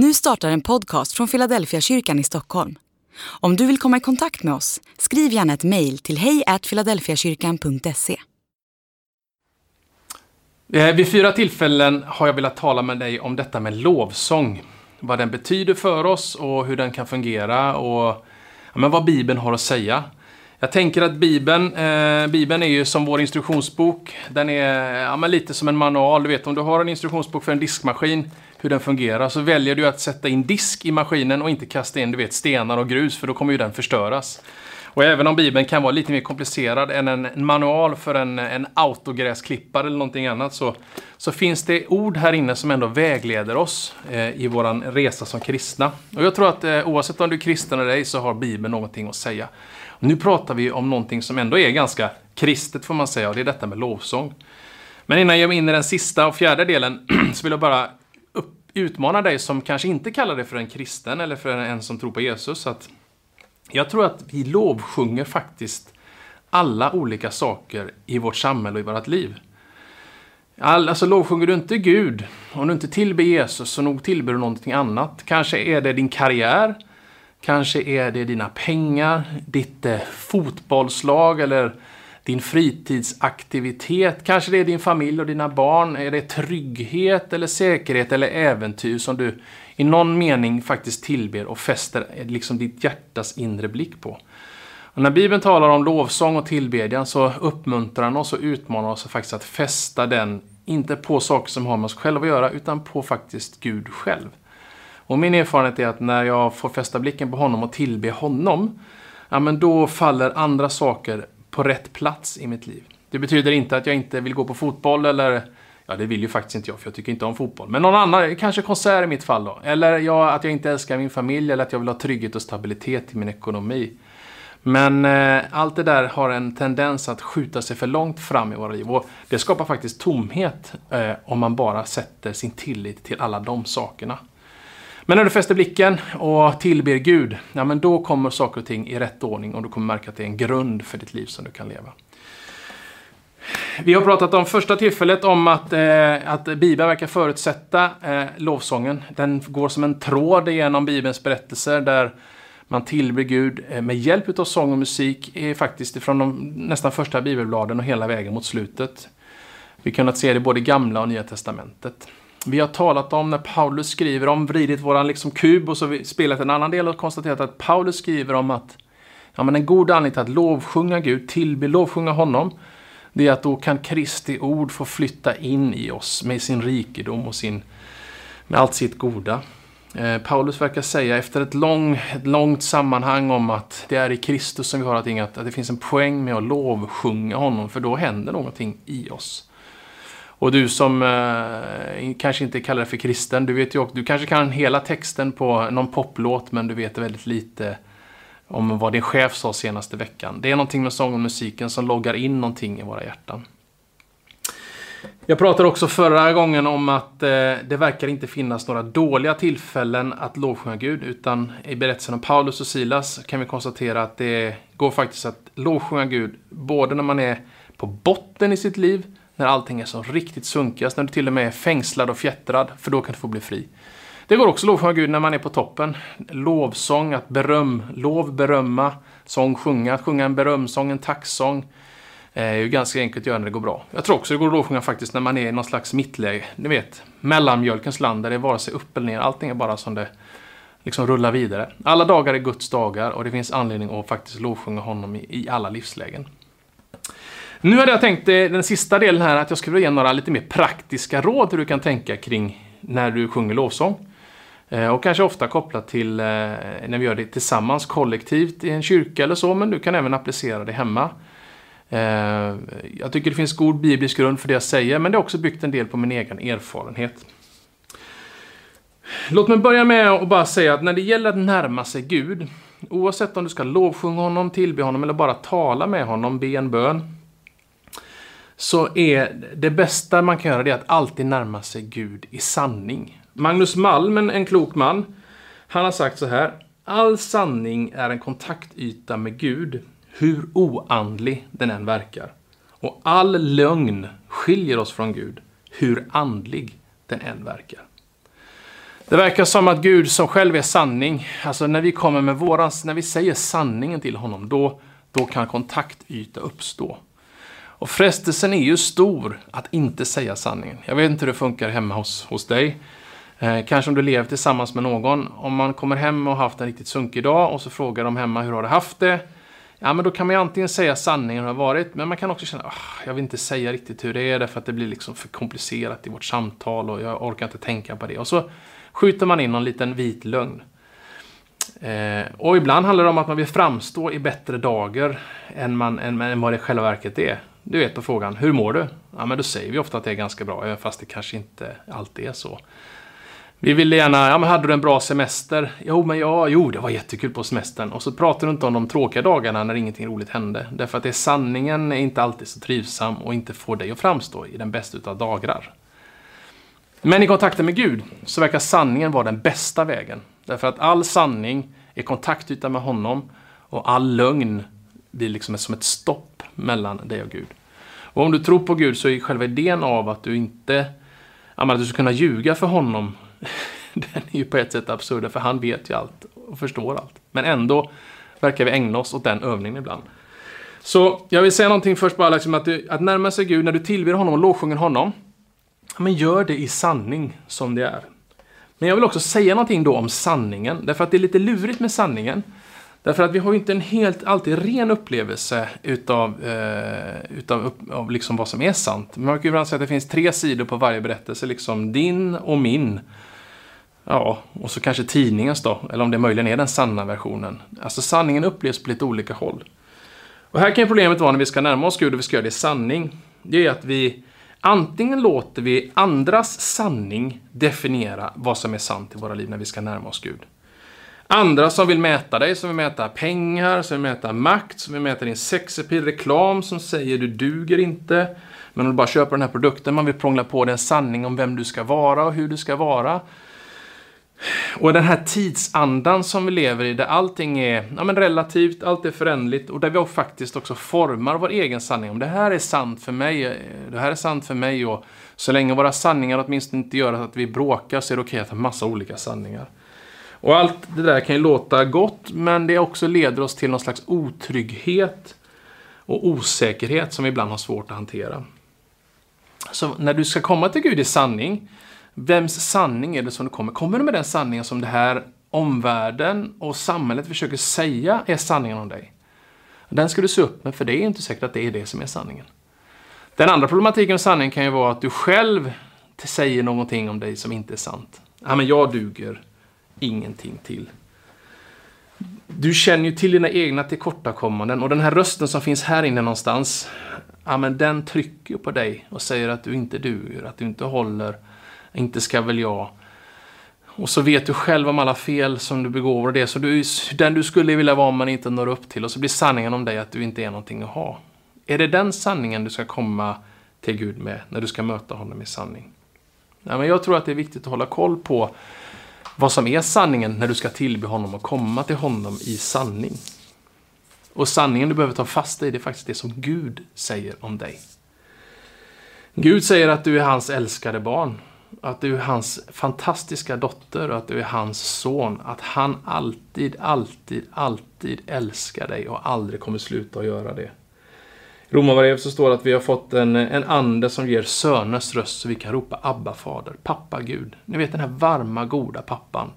Nu startar en podcast från Philadelphia kyrkan i Stockholm. Om du vill komma i kontakt med oss, skriv gärna ett mejl till hejfiladelfiakyrkan.se. Eh, vid fyra tillfällen har jag velat tala med dig om detta med lovsång. Vad den betyder för oss och hur den kan fungera och ja, men vad Bibeln har att säga. Jag tänker att Bibeln, eh, Bibeln är ju som vår instruktionsbok. Den är ja, men lite som en manual. Du vet, om du har en instruktionsbok för en diskmaskin, hur den fungerar, så väljer du att sätta in disk i maskinen och inte kasta in du vet, stenar och grus, för då kommer ju den förstöras. Och även om Bibeln kan vara lite mer komplicerad än en, manual för en, en autogräsklippare eller någonting annat, så, så finns det ord här inne som ändå vägleder oss eh, i våran resa som kristna. Och jag tror att eh, oavsett om du är kristen eller ej så har Bibeln någonting att säga. Nu pratar vi om någonting som ändå är ganska kristet får man säga, och det är detta med lovsång. Men innan jag ger mig in i den sista och fjärde delen så vill jag bara utmana dig som kanske inte kallar dig för en kristen eller för en som tror på Jesus. Att jag tror att vi lovsjunger faktiskt alla olika saker i vårt samhälle och i vårt liv. All, alltså lovsjunger du inte Gud, om du inte tillber Jesus, så nog tillber du någonting annat. Kanske är det din karriär, Kanske är det dina pengar, ditt eh, fotbollslag eller din fritidsaktivitet. Kanske det är din familj och dina barn. Är det trygghet eller säkerhet eller äventyr som du i någon mening faktiskt tillber och fäster eh, liksom ditt hjärtas inre blick på. Och när Bibeln talar om lovsång och tillbedjan så uppmuntrar han oss och utmanar oss faktiskt att fästa den, inte på saker som har med oss själva att göra, utan på faktiskt Gud själv. Och min erfarenhet är att när jag får fästa blicken på honom och tillbe honom, ja men då faller andra saker på rätt plats i mitt liv. Det betyder inte att jag inte vill gå på fotboll eller Ja, det vill ju faktiskt inte jag, för jag tycker inte om fotboll. Men någon annan, kanske konsert i mitt fall då. Eller ja, att jag inte älskar min familj, eller att jag vill ha trygghet och stabilitet i min ekonomi. Men eh, allt det där har en tendens att skjuta sig för långt fram i våra liv. Och det skapar faktiskt tomhet eh, om man bara sätter sin tillit till alla de sakerna. Men när du fäster blicken och tillber Gud, ja, men då kommer saker och ting i rätt ordning och du kommer märka att det är en grund för ditt liv som du kan leva. Vi har pratat om första tillfället om att, eh, att Bibeln verkar förutsätta eh, lovsången. Den går som en tråd genom Bibelns berättelser där man tillber Gud eh, med hjälp av sång och musik är faktiskt från de nästan första bibelbladen och hela vägen mot slutet. Vi har kunnat se det både i Gamla och Nya Testamentet. Vi har talat om när Paulus skriver om vridit våran liksom kub och så har vi spelat en annan del och konstaterat att Paulus skriver om att ja, men en god anledning till att lovsjunga Gud, tillbe, lovsjunga honom, det är att då kan Kristi ord få flytta in i oss med sin rikedom och sin, med allt sitt goda. Eh, Paulus verkar säga efter ett, lång, ett långt sammanhang om att det är i Kristus som vi har allting, att, att det finns en poäng med att lovsjunga honom, för då händer någonting i oss. Och du som eh, kanske inte kallar dig för kristen, du vet ju också, du kanske kan hela texten på någon poplåt men du vet väldigt lite om vad din chef sa senaste veckan. Det är någonting med sång och musiken som loggar in någonting i våra hjärtan. Jag pratade också förra gången om att eh, det verkar inte finnas några dåliga tillfällen att lovsjunga Gud, utan i berättelsen om Paulus och Silas kan vi konstatera att det går faktiskt att lovsjunga Gud, både när man är på botten i sitt liv, när allting är som riktigt sunkigast, när du till och med är fängslad och fjättrad, för då kan du få bli fri. Det går också att lovsjunga Gud när man är på toppen. Lovsång, att beröm, lov, berömma, sång, sjunga. Att sjunga en berömsång, en tacksång eh, är ju ganska enkelt att göra när det går bra. Jag tror också det går att lovsjunga faktiskt när man är i någon slags mittläge. Ni vet, mellanmjölkens land där det är vare sig upp eller ner. Allting är bara som det liksom rullar vidare. Alla dagar är Guds dagar och det finns anledning att faktiskt lovsjunga honom i, i alla livslägen. Nu hade jag tänkt eh, den sista delen här att jag skulle ge några lite mer praktiska råd hur du kan tänka kring när du sjunger lovsång. Eh, och kanske ofta kopplat till eh, när vi gör det tillsammans kollektivt i en kyrka eller så, men du kan även applicera det hemma. Jag tycker det finns god biblisk grund för det jag säger, men det är också byggt en del på min egen erfarenhet. Låt mig börja med att bara säga att när det gäller att närma sig Gud, oavsett om du ska lovsjunga honom, tillbe honom eller bara tala med honom, be en bön, så är det bästa man kan göra det att alltid närma sig Gud i sanning. Magnus Malm, en klok man, han har sagt så här. All sanning är en kontaktyta med Gud, hur oandlig den än verkar. Och all lögn skiljer oss från Gud, hur andlig den än verkar. Det verkar som att Gud som själv är sanning, alltså när vi kommer med våran, när vi säger sanningen till honom, då, då kan kontaktyta uppstå. Och frestelsen är ju stor att inte säga sanningen. Jag vet inte hur det funkar hemma hos, hos dig. Eh, kanske om du lever tillsammans med någon. Om man kommer hem och haft en riktigt sunkig dag och så frågar de hemma hur har du haft det? Ja, men då kan man ju antingen säga sanningen hur det har varit, men man kan också känna att jag vill inte säga riktigt hur det är därför att det blir liksom för komplicerat i vårt samtal och jag orkar inte tänka på det. Och så skjuter man in någon liten vit lögn. Eh, och ibland handlar det om att man vill framstå i bättre dagar än, man, än, än vad det i själva verket är. Du vet på frågan, hur mår du? Ja, men då säger vi ofta att det är ganska bra, även fast det kanske inte alltid är så. Vi ville gärna, ja men hade du en bra semester? Jo, men ja, jo, det var jättekul på semestern. Och så pratar du inte om de tråkiga dagarna när ingenting roligt hände. Därför att det är sanningen är inte alltid så trivsam och inte får dig att framstå i den bästa utav dagrar. Men i kontakten med Gud så verkar sanningen vara den bästa vägen. Därför att all sanning är kontaktyta med honom och all lögn blir liksom som ett stopp mellan dig och Gud. Och om du tror på Gud så är själva idén av att du inte att du ska kunna ljuga för honom den är ju på ett sätt absurd, för han vet ju allt och förstår allt. Men ändå verkar vi ägna oss åt den övningen ibland. Så jag vill säga någonting först bara, liksom att, du, att närma sig Gud, när du tillber honom och lovsjunger honom, men gör det i sanning som det är. Men jag vill också säga någonting då om sanningen, därför att det är lite lurigt med sanningen. Därför att vi har ju inte en helt, alltid ren upplevelse utav, eh, utav av liksom vad som är sant. Man kan ju ibland säga att det finns tre sidor på varje berättelse, liksom din och min. Ja, och så kanske tidningens då, eller om det möjligen är den sanna versionen. Alltså sanningen upplevs på lite olika håll. Och här kan ju problemet vara när vi ska närma oss Gud och vi ska göra det i sanning. Det är att vi antingen låter vi andras sanning definiera vad som är sant i våra liv när vi ska närma oss Gud. Andra som vill mäta dig, som vill mäta pengar, som vill mäta makt, som vill mäta din sexepil, reklam som säger du duger inte. Men om du bara köper den här produkten, man vill prångla på dig en sanning om vem du ska vara och hur du ska vara. Och den här tidsandan som vi lever i, där allting är ja, men relativt, allt är förändligt och där vi faktiskt också formar vår egen sanning. Om det här är sant för mig, det här är sant för mig och så länge våra sanningar åtminstone inte gör att vi bråkar så är det okej att ha massa olika sanningar. Och allt det där kan ju låta gott, men det också leder oss till någon slags otrygghet och osäkerhet som vi ibland har svårt att hantera. Så när du ska komma till Gud i sanning, vems sanning är det som du kommer? Kommer du med den sanningen som det här omvärlden och samhället försöker säga är sanningen om dig? Den ska du se upp med, för det är inte säkert att det är det som är sanningen. Den andra problematiken med sanningen kan ju vara att du själv säger någonting om dig som inte är sant. Ja, men jag duger ingenting till. Du känner ju till dina egna tillkortakommanden och den här rösten som finns här inne någonstans, ja men den trycker på dig och säger att du inte duger, att du inte håller, inte ska väl jag. Och så vet du själv om alla fel som du begår och det så du, den du skulle vilja vara men inte når upp till och så blir sanningen om dig att du inte är någonting att ha. Är det den sanningen du ska komma till Gud med när du ska möta honom i sanning? Ja, men jag tror att det är viktigt att hålla koll på vad som är sanningen när du ska tillbe honom och komma till honom i sanning. Och sanningen du behöver ta fasta i, det är faktiskt det som Gud säger om dig. Gud säger att du är hans älskade barn. Att du är hans fantastiska dotter och att du är hans son. Att han alltid, alltid, alltid älskar dig och aldrig kommer sluta att göra det. I Romarbrevet så står det att vi har fått en, en ande som ger söners röst så vi kan ropa Abba fader, pappa Gud. Ni vet den här varma, goda pappan.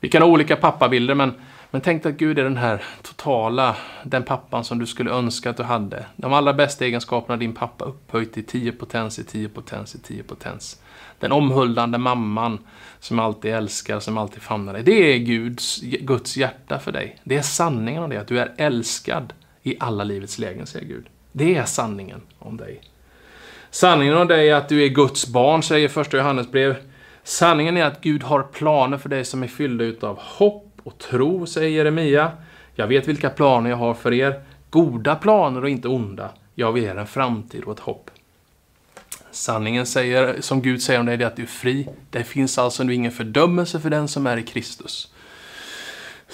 Vi kan ha olika pappabilder men, men tänk att Gud är den här totala, den pappan som du skulle önska att du hade. De allra bästa egenskaperna din pappa upphöjt i 10 potens i 10 potens i 10 potens. Den omhuldande mamman som alltid älskar, som alltid famnar dig. Det är Guds, Guds hjärta för dig. Det är sanningen om det, att du är älskad i alla livets lägen, säger Gud. Det är sanningen om dig. Sanningen om dig är att du är Guds barn, säger första Johannesbrev. Sanningen är att Gud har planer för dig som är fyllda utav hopp och tro, säger Jeremia. Jag vet vilka planer jag har för er. Goda planer och inte onda. Jag vill er en framtid och ett hopp. Sanningen säger, som Gud säger om dig, är att du är fri. Det finns alltså nu ingen fördömelse för den som är i Kristus.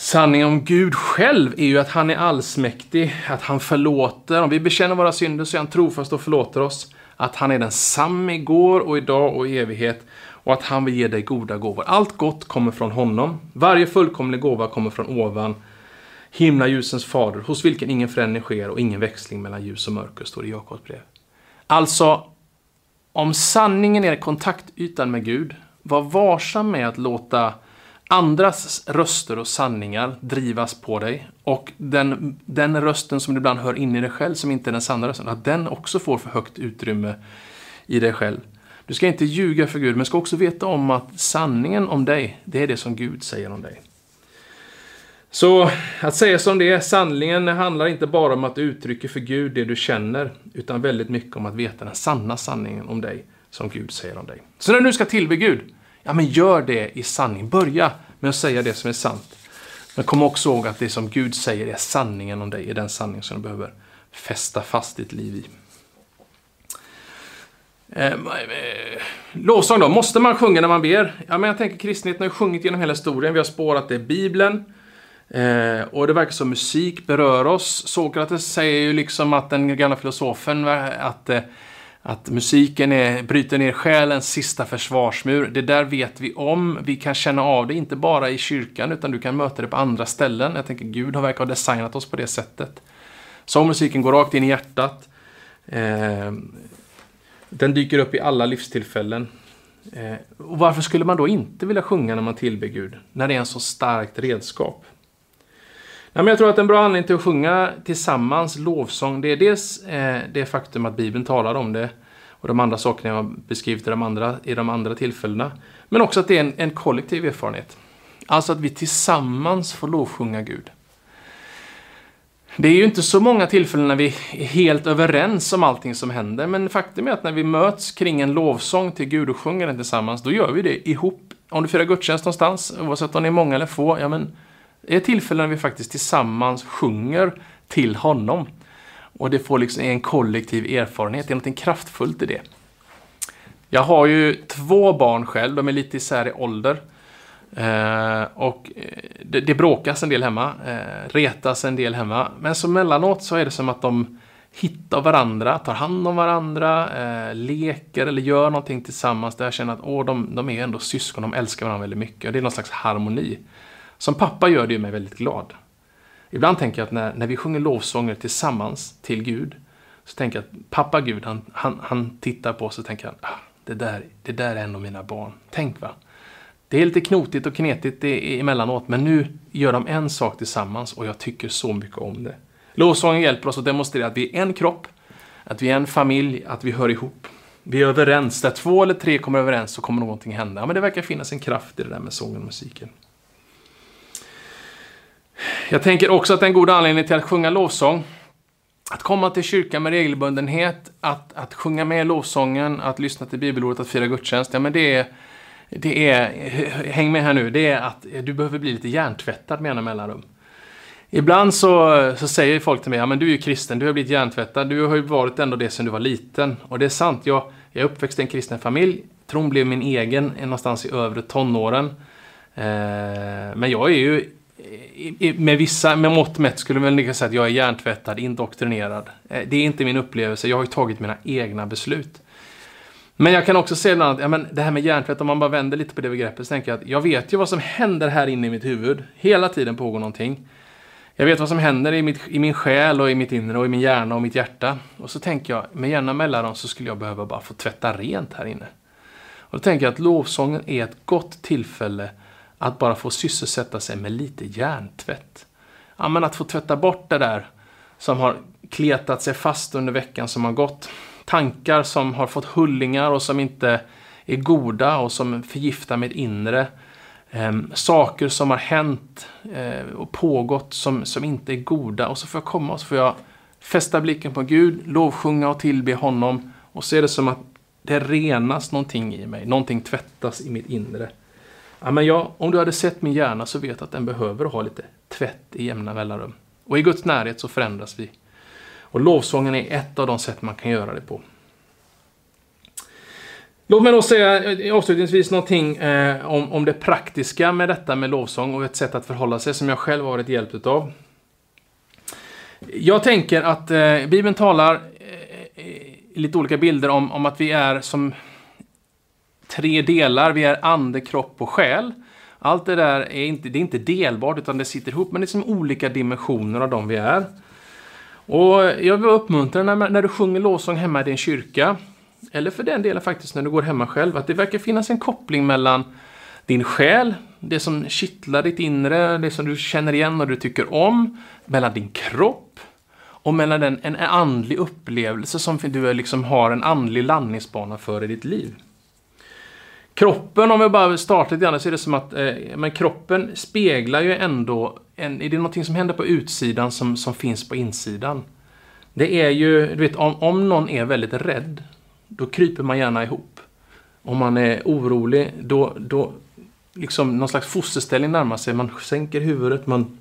Sanningen om Gud själv är ju att han är allsmäktig, att han förlåter. Om vi bekänner våra synder så är han trofast och förlåter oss. Att han är densamme igår och idag och i evighet. och att han vill ge dig goda gåvor. Allt gott kommer från honom. Varje fullkomlig gåva kommer från ovan. Himlaljusens fader, hos vilken ingen förändring sker och ingen växling mellan ljus och mörker, står det i Jakobs brev. Alltså, om sanningen är kontaktytan med Gud, var varsam med att låta andras röster och sanningar drivas på dig och den, den rösten som du ibland hör in i dig själv som inte är den sanna rösten, att den också får för högt utrymme i dig själv. Du ska inte ljuga för Gud, men ska också veta om att sanningen om dig, det är det som Gud säger om dig. Så att säga som det är, sanningen handlar inte bara om att du uttrycker för Gud det du känner, utan väldigt mycket om att veta den sanna sanningen om dig, som Gud säger om dig. Så när du ska tillbe Gud, ja men gör det i sanning. Börja med att säga det som är sant. Men kom också ihåg att det som Gud säger är sanningen om dig, är den sanning som du behöver fästa fast ditt liv i. Ehm, eh, lovsång då, måste man sjunga när man ber? Ja, men jag tänker kristenheten har ju sjungit genom hela historien. Vi har spårat det i Bibeln. Eh, och det verkar som musik berör oss. Sokrates säger ju liksom att den gamla filosofen, att, eh, att musiken är, bryter ner själens sista försvarsmur. Det där vet vi om. Vi kan känna av det, inte bara i kyrkan, utan du kan möta det på andra ställen. Jag tänker Gud har verkar ha designat oss på det sättet. Så musiken går rakt in i hjärtat. Eh, den dyker upp i alla livstillfällen. Eh, och varför skulle man då inte vilja sjunga när man tillber Gud? När det är en så starkt redskap. Ja, men jag tror att en bra anledning till att sjunga tillsammans lovsång, det är dels eh, det faktum att Bibeln talar om det och de andra sakerna jag har beskrivit i de andra, i de andra tillfällena. Men också att det är en, en kollektiv erfarenhet. Alltså att vi tillsammans får lovsjunga Gud. Det är ju inte så många tillfällen när vi är helt överens om allting som händer, men faktum är att när vi möts kring en lovsång till Gud och sjunger den tillsammans, då gör vi det ihop. Om du firar gudstjänst någonstans, oavsett om det är många eller få, ja men det är tillfällen när vi faktiskt tillsammans sjunger till honom. Och det får liksom en kollektiv erfarenhet, det är något kraftfullt i det. Jag har ju två barn själv, de är lite isär i ålder. Eh, och eh, det, det bråkas en del hemma, eh, retas en del hemma. Men så mellanåt så är det som att de hittar varandra, tar hand om varandra, eh, leker eller gör någonting tillsammans där jag känner att åh, de, de är ändå syskon, de älskar varandra väldigt mycket. Och det är någon slags harmoni. Som pappa gör det mig väldigt glad. Ibland tänker jag att när, när vi sjunger lovsånger tillsammans till Gud, så tänker jag att pappa Gud, han, han, han tittar på oss och tänker att ah, det, där, det där är ändå mina barn. Tänk va? Det är lite knotigt och knetigt emellanåt, men nu gör de en sak tillsammans och jag tycker så mycket om det. Lovsången hjälper oss att demonstrera att vi är en kropp, att vi är en familj, att vi hör ihop. Vi är överens. Där två eller tre kommer överens så kommer någonting hända. Men det verkar finnas en kraft i det där med sången och musiken. Jag tänker också att det är en god anledning till att sjunga lovsång. Att komma till kyrkan med regelbundenhet, att, att sjunga med lovsången, att lyssna till bibelordet, att fira gudstjänst. Ja, men det är, det är, häng med här nu, det är att du behöver bli lite hjärntvättad med jämna mellanrum. Ibland så, så säger folk till mig, ja men du är ju kristen, du har blivit hjärntvättad, du har ju varit ändå det sedan du var liten. Och det är sant, jag, jag är uppväxt i en kristen familj, tron blev min egen någonstans i övre tonåren. Eh, men jag är ju med vissa med mått mätt skulle man kunna säga att jag är hjärntvättad, indoktrinerad. Eh, det är inte min upplevelse, jag har ju tagit mina egna beslut. Men jag kan också säga ibland att ja, men det här med hjärntvätt, om man bara vänder lite på det begreppet, så tänker jag att jag vet ju vad som händer här inne i mitt huvud. Hela tiden pågår någonting. Jag vet vad som händer i, mitt, i min själ och i mitt inre och i min hjärna och mitt hjärta. Och så tänker jag, med jämna mellanrum så skulle jag behöva bara få tvätta rent här inne. Och då tänker jag att lovsången är ett gott tillfälle att bara få sysselsätta sig med lite hjärntvätt. Ja, men att få tvätta bort det där som har kletat sig fast under veckan som har gått. Tankar som har fått hullingar och som inte är goda och som förgiftar mitt inre. Eh, saker som har hänt eh, och pågått som, som inte är goda. Och så får jag komma och så får jag fästa blicken på Gud, lovsjunga och tillbe honom. Och så är det som att det renas någonting i mig, någonting tvättas i mitt inre. Ja, men ja, om du hade sett min hjärna så vet du att den behöver ha lite tvätt i jämna mellanrum. Och i Guds närhet så förändras vi. Och lovsången är ett av de sätt man kan göra det på. Låt mig då säga eh, avslutningsvis någonting eh, om, om det praktiska med detta med lovsång och ett sätt att förhålla sig som jag själv har varit hjälpt av. Jag tänker att eh, Bibeln talar eh, i lite olika bilder om, om att vi är som tre delar. Vi är ande, kropp och själ. Allt det där är inte, det är inte delbart utan det sitter ihop, men det är som olika dimensioner av de vi är. Och jag vill uppmuntra när, när du sjunger lovsång hemma i din kyrka, eller för den delen faktiskt när du går hemma själv, att det verkar finnas en koppling mellan din själ, det som kittlar ditt inre, det som du känner igen och du tycker om, mellan din kropp och mellan den, en andlig upplevelse som du liksom har en andlig landningsbana för i ditt liv. Kroppen, om vi bara startar lite grann, så är det som att eh, men kroppen speglar ju ändå, en, är det någonting som händer på utsidan som, som finns på insidan? Det är ju, du vet, om, om någon är väldigt rädd, då kryper man gärna ihop. Om man är orolig, då, då liksom någon slags fosterställning närmar sig. Man sänker huvudet, man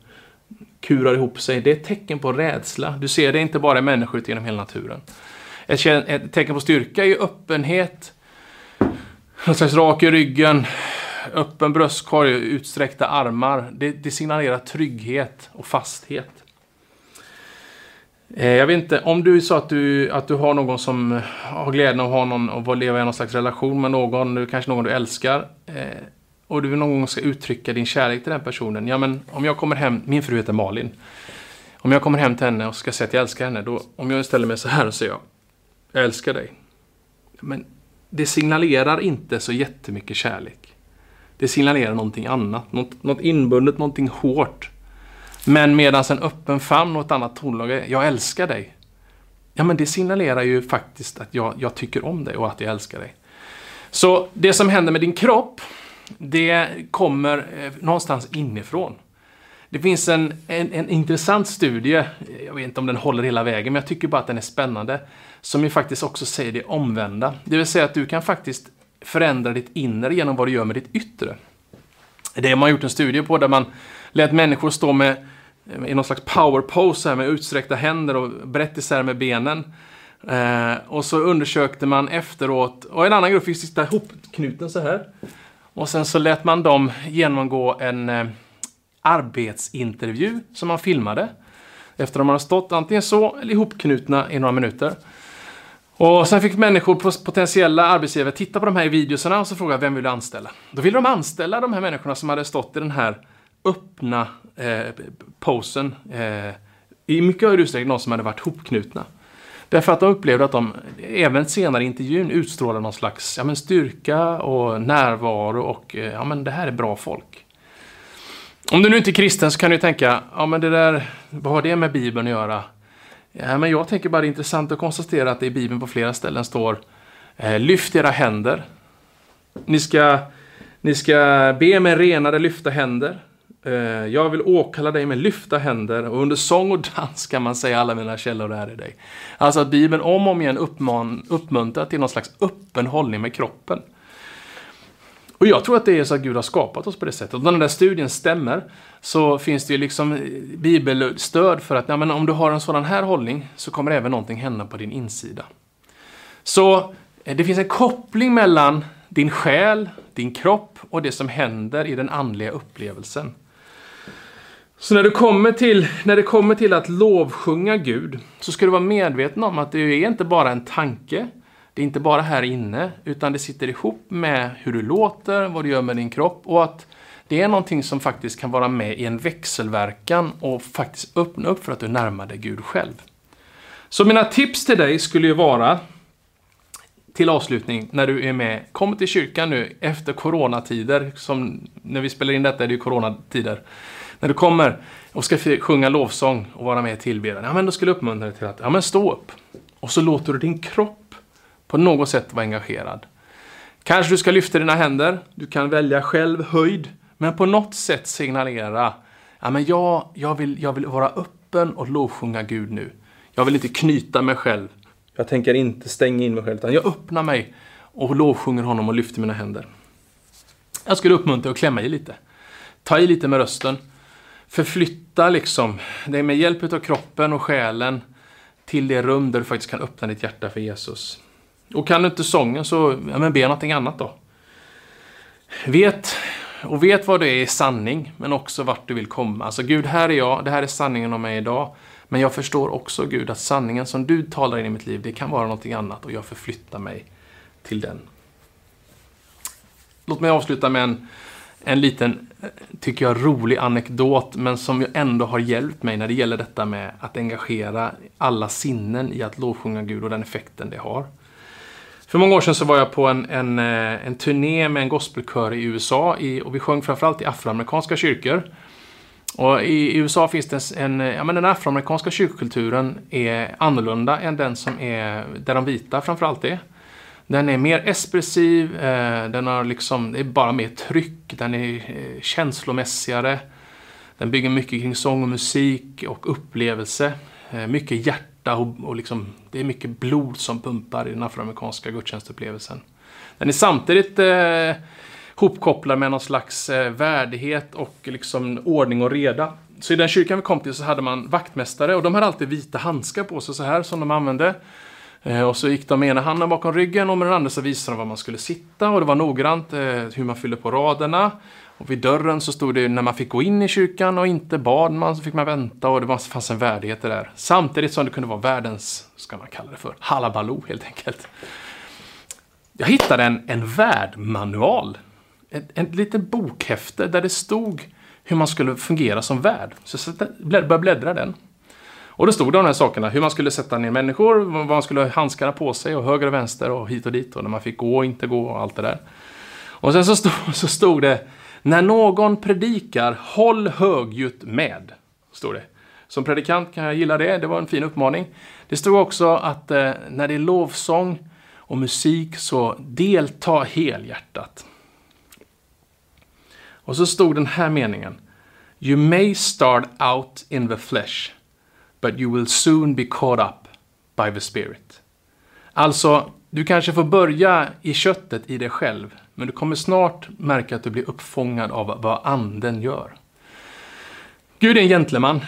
kurar ihop sig. Det är ett tecken på rädsla. Du ser det inte bara i människor utan genom hela naturen. Ett, ett tecken på styrka är öppenhet, någon slags rak i ryggen, öppen bröstkorg, utsträckta armar. Det, det signalerar trygghet och fasthet. Eh, jag vet inte, om du sa att du, att du har någon som eh, har glädjen att ha någon och leva i någon slags relation med någon, kanske någon du älskar. Eh, och du någon gång ska uttrycka din kärlek till den personen. Ja, men om jag kommer hem, min fru heter Malin. Om jag kommer hem till henne och ska säga att jag älskar henne, då, om jag ställer mig så här och säger jag, jag älskar dig. Men det signalerar inte så jättemycket kärlek. Det signalerar någonting annat, något, något inbundet, någonting hårt. Men medan en öppen famn och ett annat tonläge, jag älskar dig. Ja, men det signalerar ju faktiskt att jag, jag tycker om dig och att jag älskar dig. Så det som händer med din kropp, det kommer eh, någonstans inifrån. Det finns en, en, en, intressant studie, jag vet inte om den håller hela vägen, men jag tycker bara att den är spännande, som ju faktiskt också säger det omvända. Det vill säga att du kan faktiskt förändra ditt inre genom vad du gör med ditt yttre. Det har man gjort en studie på där man lät människor stå med i någon slags power pose här med utsträckta händer och brett isär med benen. Eh, och så undersökte man efteråt, och en annan grupp fick sitta ihopknuten så här. Och sen så lät man dem genomgå en eh, arbetsintervju som man filmade. Efter att de hade stått antingen så eller ihopknutna i några minuter. Och sen fick människor, potentiella arbetsgivare, titta på de här videorna och så fråga vem vill du anställa? Då ville de anställa de här människorna som hade stått i den här öppna eh, posen. Eh, I mycket högre utsträckning de som hade varit hopknutna. Därför att de upplevde att de även senare i intervjun utstrålade någon slags ja, men styrka och närvaro och eh, ja, men det här är bra folk. Om du nu inte är kristen så kan du tänka, ja men det där, vad har det med Bibeln att göra? Ja, men jag tänker bara det är intressant att konstatera att det i Bibeln på flera ställen står eh, Lyft era händer. Ni ska, ni ska be med renade lyfta händer. Eh, jag vill åkalla dig med lyfta händer och under sång och dans kan man säga alla mina källor är i dig. Alltså att Bibeln om och om igen uppman, uppmuntrar till någon slags öppen hållning med kroppen. Och jag tror att det är så att Gud har skapat oss på det sättet. Och när den där studien stämmer så finns det ju liksom bibelstöd för att ja, men om du har en sådan här hållning så kommer även någonting hända på din insida. Så eh, det finns en koppling mellan din själ, din kropp och det som händer i den andliga upplevelsen. Så när, du kommer till, när det kommer till att lovsjunga Gud så ska du vara medveten om att det är inte bara en tanke, det är inte bara här inne, utan det sitter ihop med hur du låter, vad du gör med din kropp och att det är någonting som faktiskt kan vara med i en växelverkan och faktiskt öppna upp för att du närmar dig Gud själv. Så mina tips till dig skulle ju vara till avslutning, när du är med, kom till kyrkan nu efter coronatider, som när vi spelar in detta är det ju coronatider. När du kommer och ska sjunga lovsång och vara med i tillbedjan, ja men då skulle jag uppmuntra dig till att, ja men stå upp. Och så låter du din kropp på något sätt vara engagerad. Kanske du ska lyfta dina händer, du kan välja själv höjd, men på något sätt signalera, ja men jag, jag, vill, jag vill vara öppen och lovsjunga Gud nu. Jag vill inte knyta mig själv. Jag tänker inte stänga in mig själv, utan jag öppnar mig och lovsjunger honom och lyfter mina händer. Jag skulle uppmuntra att klämma i lite. Ta i lite med rösten. Förflytta liksom, det är med hjälp av kroppen och själen till det rum där du faktiskt kan öppna ditt hjärta för Jesus. Och kan du inte sången så ja, men be någonting annat då. Vet och vet vad det är i sanning, men också vart du vill komma. Alltså Gud, här är jag, det här är sanningen om mig idag. Men jag förstår också Gud att sanningen som du talar in i mitt liv, det kan vara någonting annat och jag förflyttar mig till den. Låt mig avsluta med en, en liten, tycker jag, rolig anekdot, men som ändå har hjälpt mig när det gäller detta med att engagera alla sinnen i att lovsjunga Gud och den effekten det har. För många år sedan så var jag på en, en, eh, en turné med en gospelkör i USA i, och vi sjöng framförallt i afroamerikanska kyrkor. Och i USA finns det en, ja men den afroamerikanska kyrkokulturen är annorlunda än den som är där de vita framförallt är. Den är mer expressiv, eh, den har liksom, det är bara mer tryck, den är eh, känslomässigare. Den bygger mycket kring sång och musik och upplevelse. Eh, mycket hjärta och, och liksom, det är mycket blod som pumpar i den afroamerikanska gudstjänstupplevelsen. Den är samtidigt eh, hopkopplad med någon slags eh, värdighet och liksom ordning och reda. Så i den kyrkan vi kom till så hade man vaktmästare och de hade alltid vita handskar på sig så här som de använde. Eh, och så gick de med ena handen bakom ryggen och med den andra så visade de var man skulle sitta och det var noggrant eh, hur man fyllde på raderna. Och vid dörren så stod det när man fick gå in i kyrkan och inte bad man så fick man vänta och det fanns en värdighet där. Samtidigt som det kunde vara världens, ska man kalla det för, halabaloo helt enkelt. Jag hittade en, en värdmanual. Ett, litet bokhäfte där det stod hur man skulle fungera som värd. Så jag började bläddra den. Och då stod det de här sakerna, hur man skulle sätta ner människor, vad man skulle ha handskarna på sig och höger och vänster och hit och dit och när man fick gå och inte gå och allt det där. Och sen så stod, så stod det, när någon predikar, håll högljutt med. Står det. Som predikant kan jag gilla det, det var en fin uppmaning. Det stod också att eh, när det är lovsång och musik så delta helhjärtat. Och så stod den här meningen. You may start out in the flesh but you will soon be caught up by the spirit. Alltså, du kanske får börja i köttet i dig själv, men du kommer snart märka att du blir uppfångad av vad anden gör. Gud är en gentleman.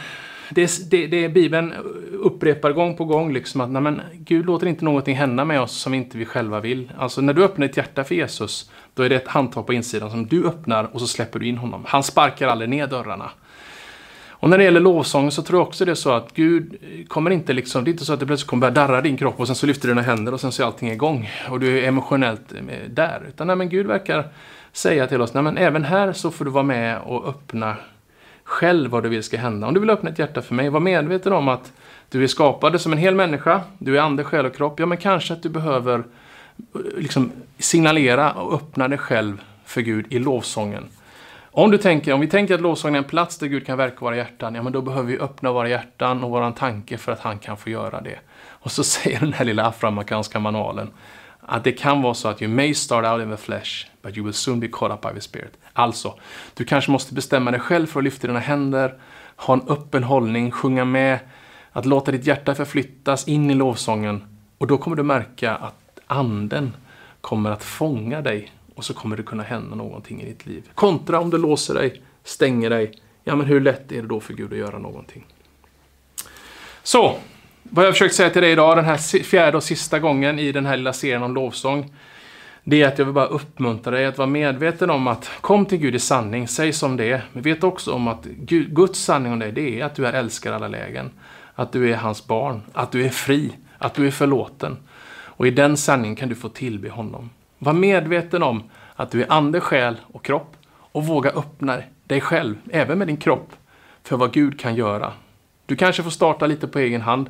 Det, det, det Bibeln upprepar gång på gång, liksom att nej, men, Gud låter inte någonting hända med oss som inte vi själva vill. Alltså när du öppnar ditt hjärta för Jesus, då är det ett handtag på insidan som du öppnar och så släpper du in honom. Han sparkar aldrig ner dörrarna. Och när det gäller lovsången så tror jag också det är så att Gud kommer inte liksom, det är inte så att det plötsligt kommer börja darra din kropp och sen så lyfter du dina händer och sen så är allting igång och du är emotionellt eh, där. Utan nej, men Gud verkar säga till oss, nej men även här så får du vara med och öppna själv vad du vill ska hända. Om du vill öppna ett hjärta för mig, var medveten om att du är skapad som en hel människa, du är ande, själ och kropp. Ja, men kanske att du behöver eh, liksom signalera och öppna dig själv för Gud i lovsången. Om, du tänker, om vi tänker att lovsången är en plats där Gud kan verka i våra hjärtan, ja men då behöver vi öppna våra hjärtan och våran tanke för att han kan få göra det. Och så säger den här lilla afroamerikanska manualen att det kan vara så att you may start out in the flesh, but you will soon be caught up by the spirit. Alltså, du kanske måste bestämma dig själv för att lyfta dina händer, ha en öppen hållning, sjunga med, att låta ditt hjärta förflyttas in i lovsången. Och då kommer du märka att anden kommer att fånga dig och så kommer det kunna hända någonting i ditt liv. Kontra om du låser dig, stänger dig. Ja, men hur lätt är det då för Gud att göra någonting? Så, vad jag försökt säga till dig idag, den här fjärde och sista gången i den här lilla serien om lovsång. Det är att jag vill bara uppmuntra dig att vara medveten om att kom till Gud i sanning, säg som det är. Men vet också om att Guds sanning om dig, det är att du är älskad i alla lägen. Att du är hans barn, att du är fri, att du är förlåten. Och i den sanningen kan du få tillbe honom. Var medveten om att du är ande, själ och kropp och våga öppna dig själv, även med din kropp, för vad Gud kan göra. Du kanske får starta lite på egen hand,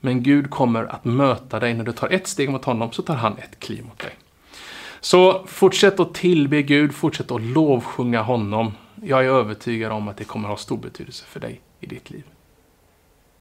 men Gud kommer att möta dig. När du tar ett steg mot honom så tar han ett kliv mot dig. Så fortsätt att tillbe Gud, fortsätt att lovsjunga honom. Jag är övertygad om att det kommer att ha stor betydelse för dig i ditt liv.